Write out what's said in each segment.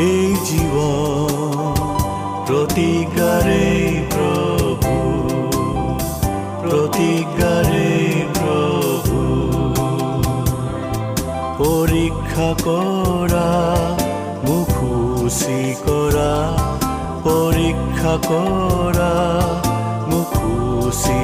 এই জীৱ প্ৰতিকাৰে প্ৰভু প্ৰতিকাৰে প্ৰভু পৰীক্ষা কৰা মুখুচি কৰা পৰীক্ষা কৰা মুখুচি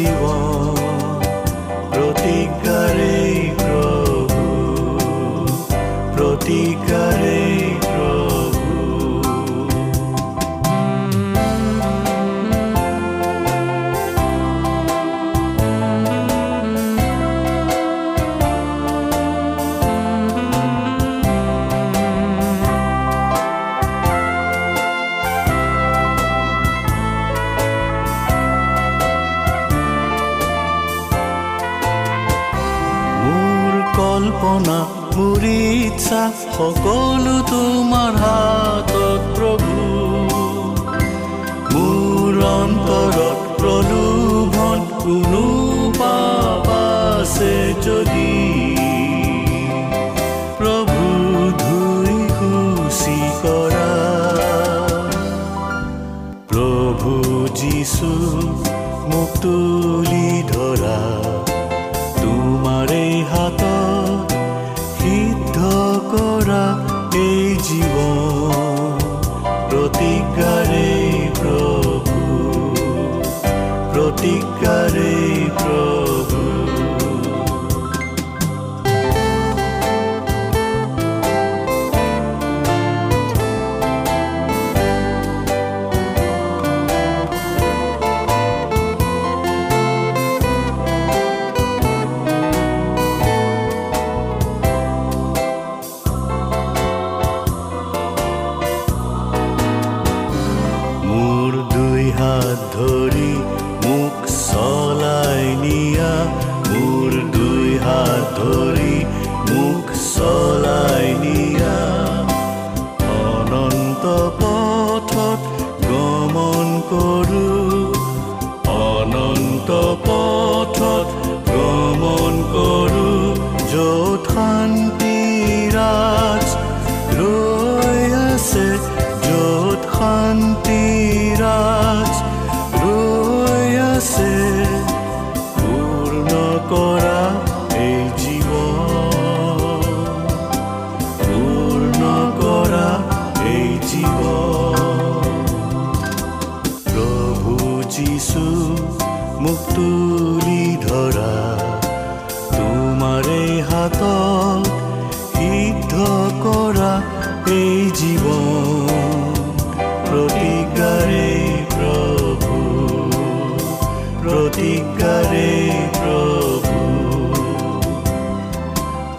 এই জীৱ যিছু মোক তুলি ধৰা। তোমাৰে হাতত সিদ্ধ কৰা এই জীৱ প্ৰতিকাৰে প্ৰভু। প্ৰতিকাৰে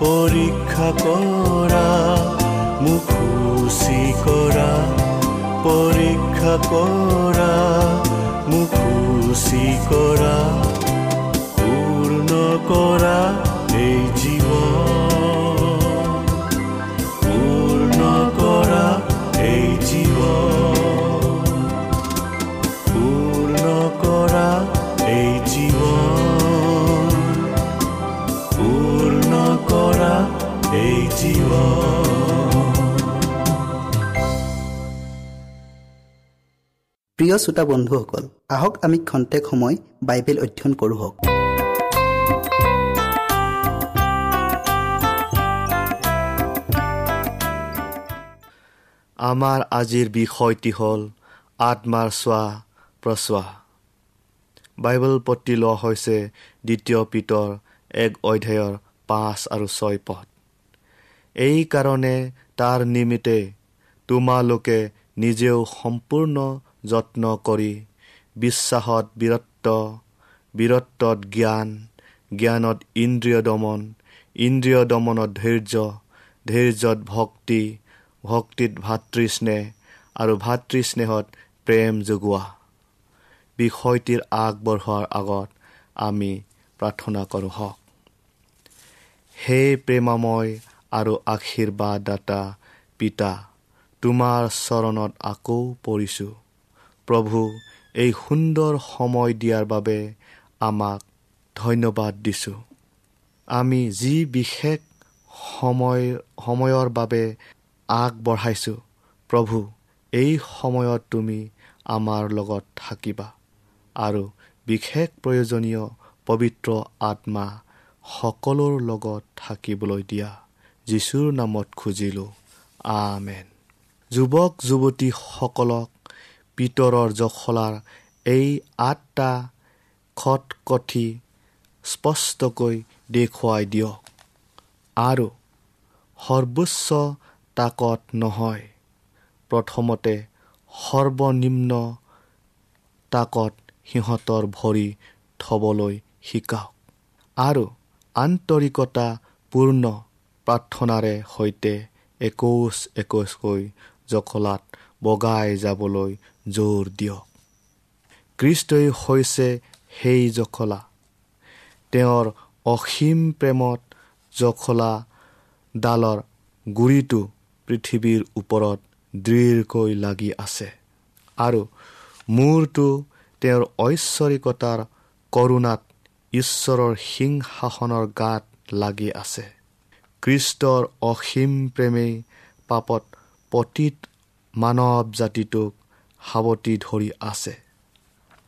পৰীক্ষা কৰা মোক কৰা। পৰীক্ষা কৰা মোক কৰা। পূৰ্ণ কৰা এই জীৱন প্ৰিয় শ্ৰোতা বন্ধুসকল আহক আমি খন্তেক সময় বাইবেল অধ্যয়ন কৰোঁ আমাৰ আজিৰ বিষয়টি হ'ল আত্মাৰ চোৱা প্ৰচোৱা। বাইবেল পতি লোৱা হৈছে দ্বিতীয় পিতৰ এক অধ্যায়ৰ পাঁচ আৰু ছয় পদ। এইকাৰণে তাৰ নিমিত্তে তোমালোকে নিজেও সম্পূৰ্ণ যত্ন কৰি বিশ্বাসত বীৰত্ব বীৰত্বত জ্ঞান জ্ঞানত ইন্দ্ৰিয় দমন ইন্দ্ৰিয় দমনত ধৈৰ্য ধৈৰ্যত ভক্তি ভক্তিত ভাতৃস্নেহ আৰু ভাতৃস্নেহত প্ৰেম যোগোৱা বিষয়টিৰ আগবঢ়োৱাৰ আগত আমি প্ৰাৰ্থনা কৰোঁ হওক। হে প্ৰেমাময় আৰু আশীৰ্বাদদাতা পিতা তোমাৰ চৰণত আকৌ পৰিছোঁ। প্ৰভু এই সুন্দৰ সময় দিয়াৰ বাবে আমাক ধন্যবাদ দিছোঁ। আমি যি বিশেষ সময় সময়ৰ বাবে আগবঢ়াইছোঁ প্ৰভু এই সময়ত তুমি আমাৰ লগত থাকিবা আৰু বিশেষ প্ৰয়োজনীয় পবিত্ৰ আত্মা সকলোৰ লগত থাকিবলৈ দিয়া। যীশুৰ নামত খুজিলোঁ। আমেন। যুৱক যুৱতীসকলক পিতৰৰ জখলাৰ এই আঠটা খটকঠি স্পষ্টকৈ দেখুৱাই দিয়ক। আৰু সৰ্বোচ্চ তাকত নহয় প্ৰথমতে সৰ্বনিম্ন তাকত সিহঁতৰ ভৰি থবলৈ শিকাওক। আৰু আন্তৰিকতাপূৰ্ণ প্ৰাৰ্থনাৰে সৈতে একৈছ একৈছকৈ জখলাত বগাই যাবলৈ জোৰ দিয়ক কৃষ্টই হৈছে সেই জখলা। তেওঁৰ অসীম প্ৰেমত জখলা ডালৰ গুৰিটো পৃথিৱীৰ ওপৰত দৃঢ়কৈ লাগি আছে আৰু মূৰটো তেওঁৰ ঐশ্বৰিকতাৰ কৰোণাত ঈশ্বৰৰ সিংহাসনৰ গাত লাগি আছে। কৃষ্টৰ অসীম প্ৰেমেই পাপত পতীত মানৱ জাতিটোক সাৱটি ধৰি আছে।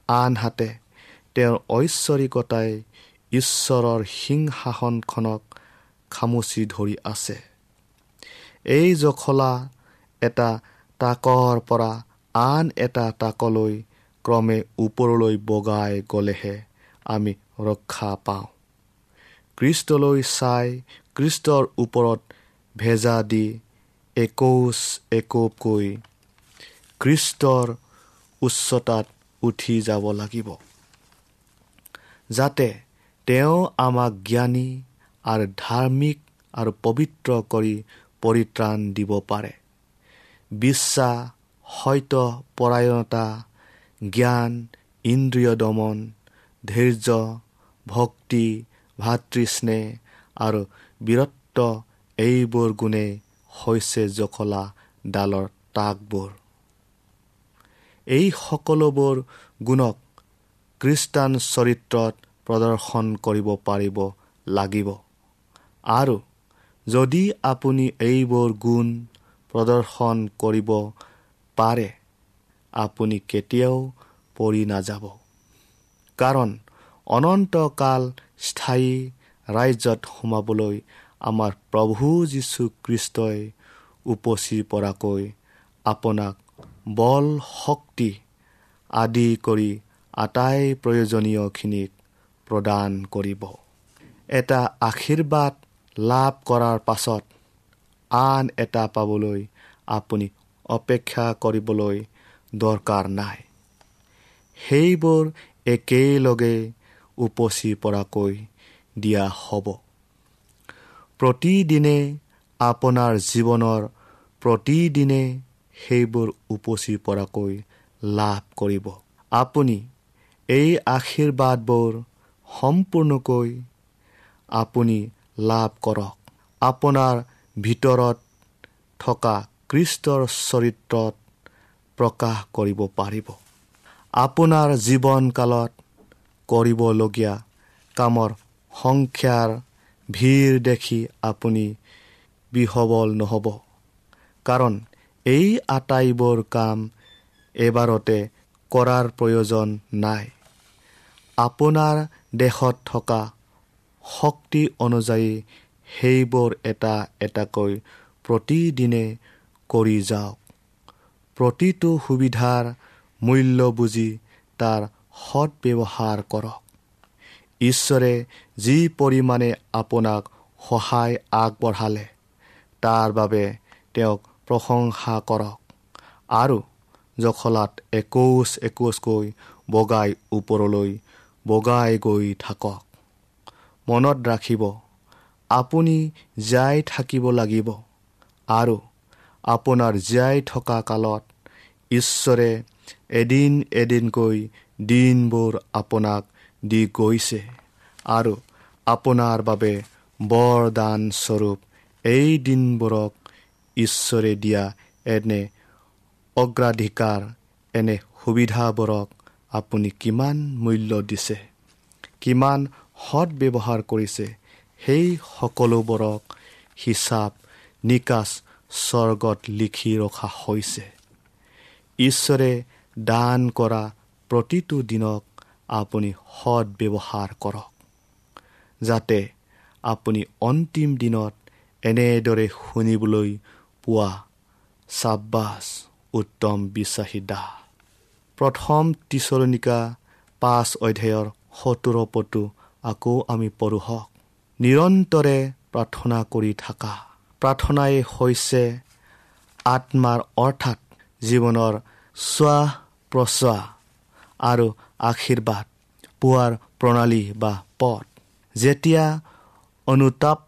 আনহাতে তেওঁৰ ঐশ্বৰিকতাই ঈশ্বৰৰ সিংহাসনখনক খামুচি ধৰি আছে। এই জখলা এটা তাকৰ পৰা আন এটা তাকলৈ ক্ৰমে ওপৰলৈ বগাই গ'লেহে আমি ৰক্ষা পাওঁ। কৃষ্টলৈ চাই কৃষ্টৰ ওপৰত ভেজা দি একোচ একোপকৈ কৃষ্টৰ উচ্চতাত উঠি যাব লাগিব যাতে তেওঁ আমাক জ্ঞানী আৰু ধাৰ্মিক আৰু পবিত্ৰ কৰি পৰিত্ৰাণ দিব পাৰে। বিশ্বাস সত্য পৰায়ণতা জ্ঞান ইন্দ্ৰিয় দমন ধৈৰ্য ভক্তি ভাতৃস্নেহ আৰু বীৰত্ব এইবোৰ গুণে হৈছে জখলা ডালৰ তাকবোৰ। এই সকলোবোৰ গুণক খ্ৰীষ্টান চৰিত্ৰত প্ৰদৰ্শন কৰিব পাৰিব লাগিব। আৰু যদি আপুনি এইবোৰ গুণ প্ৰদৰ্শন কৰিব পাৰে আপুনি কেতিয়াও পৰি নাযাব। কাৰণ অনন্তকাল স্থায়ী ৰাজ্যত সোমাবলৈ আমাৰ প্ৰভু যীশুখ্ৰীষ্টই উপচি পৰাকৈ আপোনাক বল শক্তি আদি কৰি আটাই প্ৰয়োজনীয়খিনিক প্ৰদান কৰিব। এটা আশীৰ্বাদ লাভ কৰাৰ পাছত আন এটা পাবলৈ আপুনি অপেক্ষা কৰিবলৈ দৰকাৰ নাই। সেইবোৰ একেলগে উপচি পৰাকৈ দিয়া হ'ব। প্ৰতিদিনে আপোনাৰ জীৱনৰ প্ৰতিদিনে সেইবোৰ উপচি পৰাকৈ লাভ কৰিব। আপুনি এই আশীৰ্বাদবোৰ সম্পূৰ্ণকৈ আপুনি লাভ কৰক। আপোনাৰ ভিতৰত থকা কৃষ্টৰ চৰিত্ৰত প্ৰকাশ কৰিব পাৰিব। আপোনাৰ জীৱনকালত কৰিবলগীয়া কামৰ সংখ্যাৰ ভিৰ দেখি আপুনি বিহবল নহ'ব। কাৰণ এই আটাইবোৰ কাম এবাৰতে কৰাৰ প্ৰয়োজন নাই। আপোনাৰ দেশত থকা শক্তি অনুযায়ী সেইবোৰ এটা এটাকৈ প্ৰতিদিনে কৰি যাওক। প্ৰতিটো সুবিধাৰ মূল্য বুজি তাৰ সৎ ব্যৱহাৰ কৰক। ঈশ্বৰে যি পৰিমাণে আপোনাক সহায় আগবঢ়ালে তাৰ বাবে তেওঁক প্ৰশংসা কৰক। আৰু জখলাত একোচ একোচকৈ বগাই ওপৰলৈ বগাই গৈ থাকক। মনত ৰাখিব আপুনি জীয়াই থাকিব লাগিব। আৰু আপোনাৰ জীয়াই থকা কালত ঈশ্বৰে এদিন এদিনকৈ দিনবোৰ আপোনাক দি গৈছে। আৰু আপোনাৰ বাবে বৰদানস্বৰূপ এই দিনবোৰক ঈশ্বৰে দিয়া এনে অগ্ৰাধিকাৰ এনে সুবিধাবোৰক আপুনি কিমান মূল্য দিছে কিমান সৎ ব্যৱহাৰ কৰিছে সেই সকলোবোৰক হিচাপ নিকাচ স্বৰ্গত লিখি ৰখা হৈছে। ঈশ্বৰে দান কৰা প্ৰতিটো দিনক আপুনি সৎ ব্যৱহাৰ কৰক যাতে আপুনি অন্তিম দিনত এনেদৰে শুনিবলৈ পোৱা চাব্বাছ উত্তম বিশ্বাসী দাহ প্ৰথম টিচলনিকা পাঁচ অধ্যায়ৰ সত্তৰ পটো আকৌ আমি পঢ়ো হওক। নিৰন্তৰে প্ৰাৰ্থনা কৰি থাকা। প্ৰাৰ্থনাই হৈছে আত্মাৰ অৰ্থাৎ জীৱনৰ চোৱা প্ৰচোৱা আৰু আশীৰ্বাদ পোৱাৰ প্ৰণালী বা পথ। যেতিয়া অনুতাপ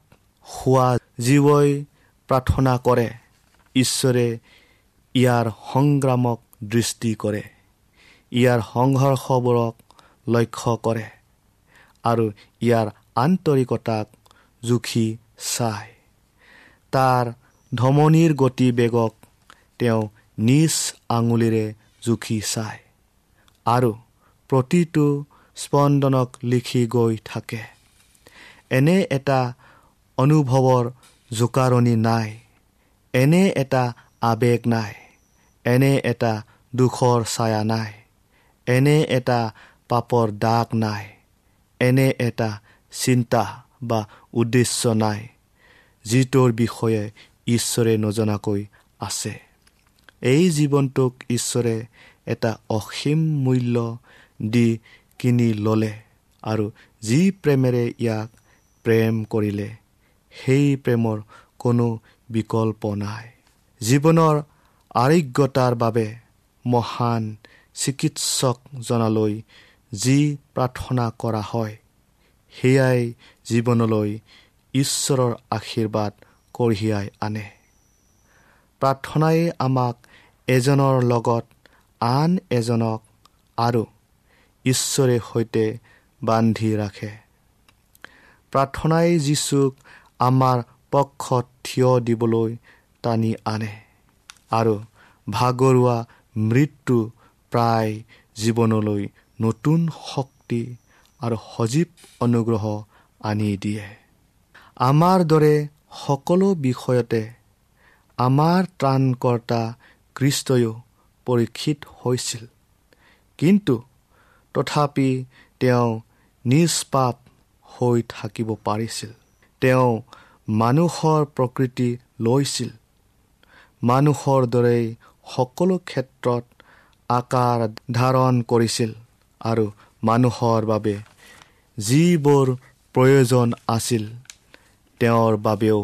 হোৱা জীৱই প্ৰাৰ্থনা কৰে ঈশ্বৰে ইয়াৰ সংগ্ৰামক দৃষ্টি কৰে ইয়াৰ সংঘৰ্ষবোৰক লক্ষ্য কৰে আৰু ইয়াৰ আন্তৰিকতাক জুখি চায়। তাৰ ধমনীৰ গতি বেগক তেওঁ নিজ আঙুলিৰে জুখি চায় আৰু প্ৰতিটো স্পন্দনক লিখি গৈ থাকে। এনে এটা অনুভৱৰ জোকাৰণি নাই। এনে এটা আৱেগ নাই এনে এটা দুখৰ ছায়া নাই এনে এটা পাপৰ দাগ নাই এনে এটা চিন্তা বা উদ্দেশ্য নাই যিটোৰ বিষয়ে ঈশ্বৰে নজনাকৈ আছে। এই জীৱনটোক ঈশ্বৰে এটা অসীম মূল্য দি কিনি ল'লে আৰু যি প্ৰেমেৰে ইয়াক প্ৰেম কৰিলে সেই প্ৰেমৰ কোনো বিকল্প নাই। জীৱনৰ আৰোগ্যতাৰ বাবে মহান চিকিৎসকজনালৈ যি প্ৰাৰ্থনা কৰা হয় সেয়াই জীৱনলৈ ঈশ্বৰৰ আশীৰ্বাদ কঢ়িয়াই আনে। প্ৰাৰ্থনাই আমাক এজনৰ লগত আন এজনক আৰু ঈশ্বৰে সৈতে বান্ধি ৰাখে। প্ৰাৰ্থনাই যীচুক আমাৰ পক্ষত থিয় দিবলৈ টানি আনে। আৰু ভাগৰুৱা মৃত্যু প্ৰায় জীৱনলৈ নতুন শক্তি আৰু সজীৱ অনুগ্ৰহ আনি দিয়ে। আমাৰ দৰে সকলো বিষয়তে আমাৰ ত্ৰাণকৰ্তা কৃষ্টয়ো পৰীক্ষিত হৈছিল। কিন্তু তথাপি তেওঁ নিষ্পাপ হৈ থাকিব পাৰিছিল। তেওঁ মানুহৰ প্ৰকৃতি লৈছিল। মানুহৰ দৰেই সকলো ক্ষেত্ৰত আকাৰ ধাৰণ কৰিছিল আৰু মানুহৰ বাবে যিবোৰ প্ৰয়োজন আছিল তেওঁৰ বাবেও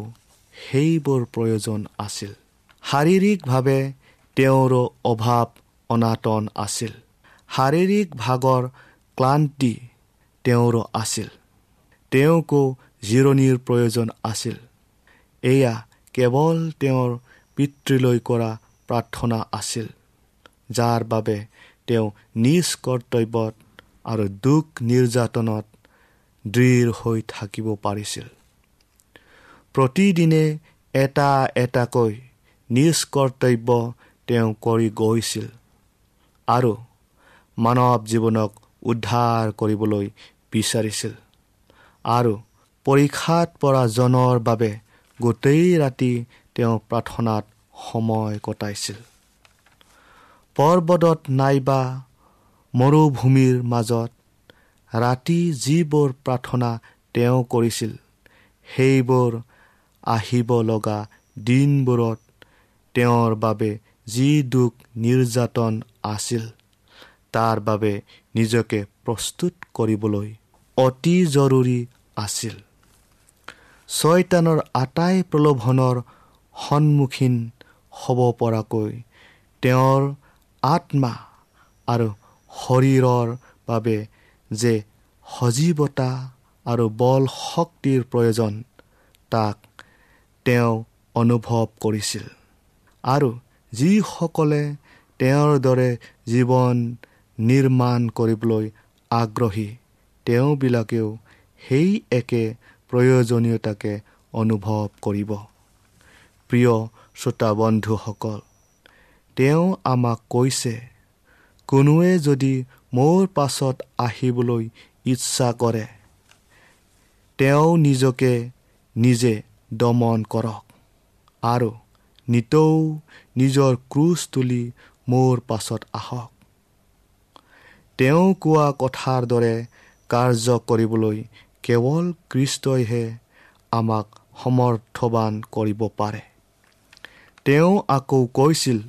সেইবোৰ প্ৰয়োজন আছিল। শাৰীৰিকভাৱে তেওঁৰো অভাৱ অনাটন আছিল। শাৰীৰিক ভাগৰ ক্লান্তি তেওঁৰো আছিল। তেওঁকো জিৰণিৰ প্ৰয়োজন আছিল। এয়া কেৱল তেওঁৰ পিতৃলৈ কৰা প্ৰাৰ্থনা আছিল যাৰ বাবে তেওঁ নিজ কৰ্তব্যত আৰু দুখ নিৰ্যাতনত দৃঢ় হৈ থাকিব পাৰিছিল। প্ৰতিদিনে এটা এটাকৈ নিজ কৰ্তব্য তেওঁ কৰি গৈছিল আৰু মানৱ জীৱনক উদ্ধাৰ কৰিবলৈ বিচাৰিছিল আৰু পৰীক্ষাত পৰা জনৰ বাবে গোটেই ৰাতি তেওঁ প্ৰাৰ্থনাত সময় কটাইছিল। পৰ্বতত নাইবা মৰুভূমিৰ মাজত ৰাতি যিবোৰ প্ৰাৰ্থনা তেওঁ কৰিছিল সেইবোৰ আহিব লগা দিনবোৰত তেওঁৰ বাবে যি দুখ নিৰ্যাতন আছিল তাৰ বাবে নিজকে প্ৰস্তুত কৰিবলৈ অতি জৰুৰী আছিল। ছয়তানৰ আটাই প্ৰলোভনৰ সন্মুখীন হ'ব পৰাকৈ তেওঁৰ আত্মা আৰু শৰীৰৰ বাবে যে সজীৱতা আৰু বল শক্তিৰ প্ৰয়োজন তাক তেওঁ অনুভৱ কৰিছিল। আৰু যিসকলে তেওঁৰ দৰে জীৱন নিৰ্মাণ কৰিবলৈ আগ্ৰহী তেওঁবিলাকেও সেই একে প্ৰয়োজনীয়তাকে অনুভৱ কৰিব। প্ৰিয় শ্ৰোতা বন্ধুসকল তেওঁ আমাক কৈছে কোনোৱে যদি মোৰ পাছত আহিবলৈ ইচ্ছা কৰে তেওঁ নিজকে নিজে দমন কৰক আৰু নিতৌ নিজৰ ক্ৰুচ তুলি মোৰ পাছত আহক। তেওঁ কোৱা কথাৰ দৰে কাৰ্য কৰিবলৈ কেৱল কৃষ্টইহে আমাক সমৰ্থবান কৰিব পাৰে। তেওঁ আকৌ কৈছিল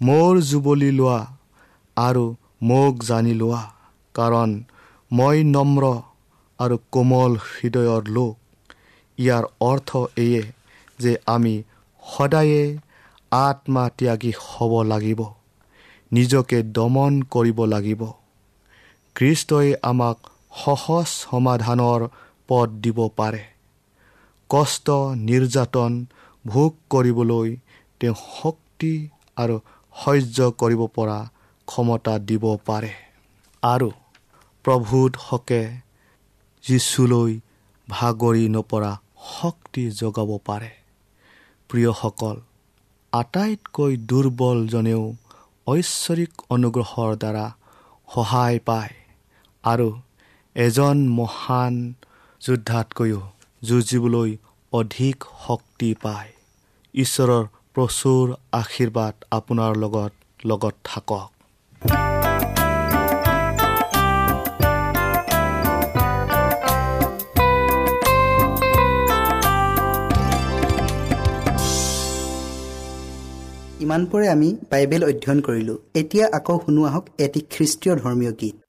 মোৰ জুবলি লোৱা আৰু মোক জানি লোৱা কাৰণ মই নম্ৰ আৰু কোমল হৃদয়ৰ লোক। ইয়াৰ অৰ্থ এয়ে যে আমি সদায়ে আত্মা ত্যাগী হ'ব লাগিব নিজকে দমন কৰিব লাগিব। খ্ৰীষ্টই আমাক সহজ সমাধানৰ পদ দিব পাৰে। কষ্ট নিৰ্যাতন ভোগ কৰিবলৈ তেওঁ শক্তি আৰু সহ্য কৰিব পৰা ক্ষমতা দিব পাৰে। আৰু প্ৰভূত হকে যীচুলৈ ভাগৰি নপৰা শক্তি যোগাব পাৰে। প্ৰিয়সকল আটাইতকৈ দুৰ্বলজনেও ঐশ্বৰিক অনুগ্ৰহৰ দ্বাৰা সহায় পায় আৰু এজন মহান যোদ্ধাতকৈও যুঁজিবলৈ অধিক শক্তি পায়। ঈশ্বৰৰ প্ৰচুৰ আশীৰ্বাদ আপোনাৰ লগত লগত থাকক। ইমানপৰে আমি বাইবেল অধ্যয়ন কৰিলোঁ। এতিয়া আকৌ শুনো আহক এটি খ্ৰীষ্টীয় ধৰ্মীয় গীত।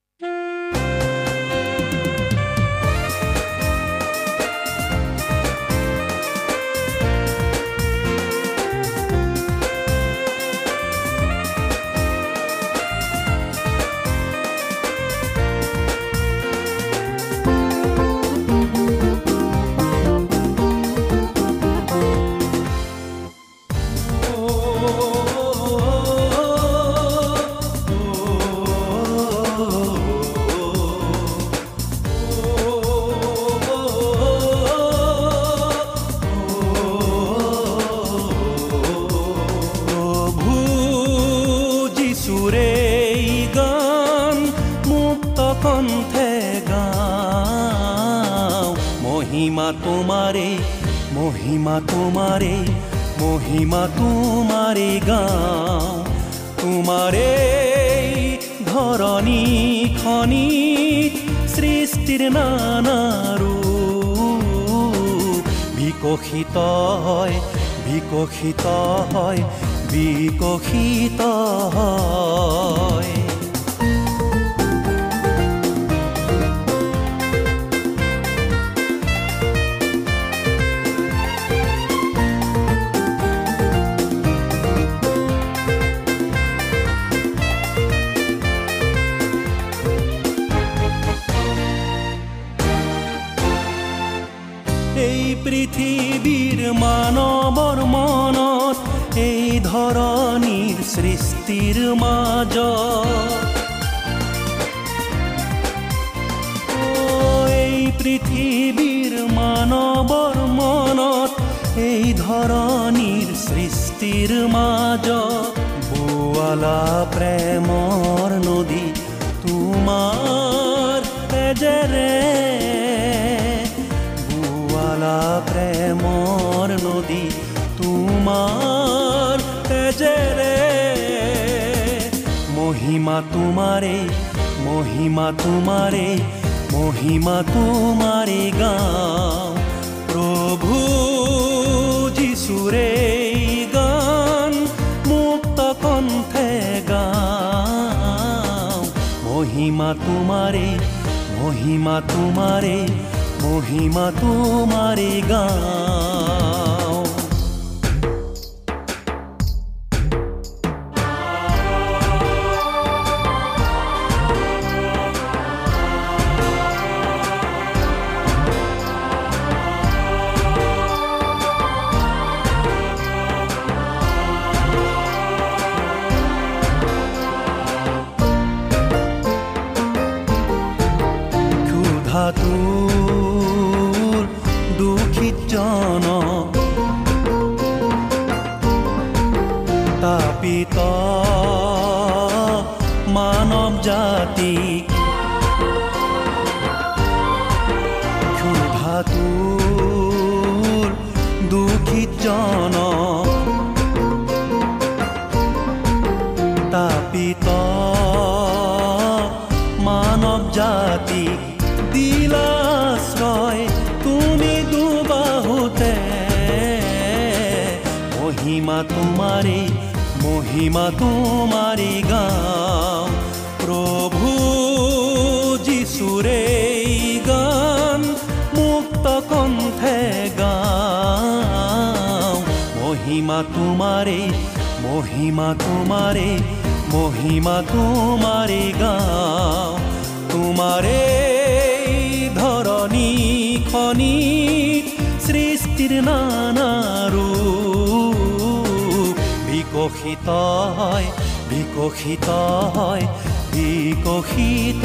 বিকশিত হয় বিকশিত হয় বিকশিত হয়। সৃষ্টিৰ মাজত এই পৃথিৱীৰ মানৱৰ মনত এই ধৰণীৰ সৃষ্টিৰ মাজ বোৱালা প্ৰেমৰ মহিমা তোমাৰে মহিমা তোমাৰে মহিমা তোমাৰে গাওঁ। প্ৰভু যিচুৰে গান মুক্ত কণ্ঠে গাওঁ। মহিমা তোমাৰে মহিমা তোমাৰে মহিমা তোমাৰে গাওঁ। কণ্ঠে গাম মহিমা তোমাৰে মহিমা তোমাৰে মহিমা তোমাৰে গাওঁ। তোমাৰে ধৰণী খনি সৃষ্টিৰ নানাৰো। বিকশিত হয় বিকশিত হয় বিকশিত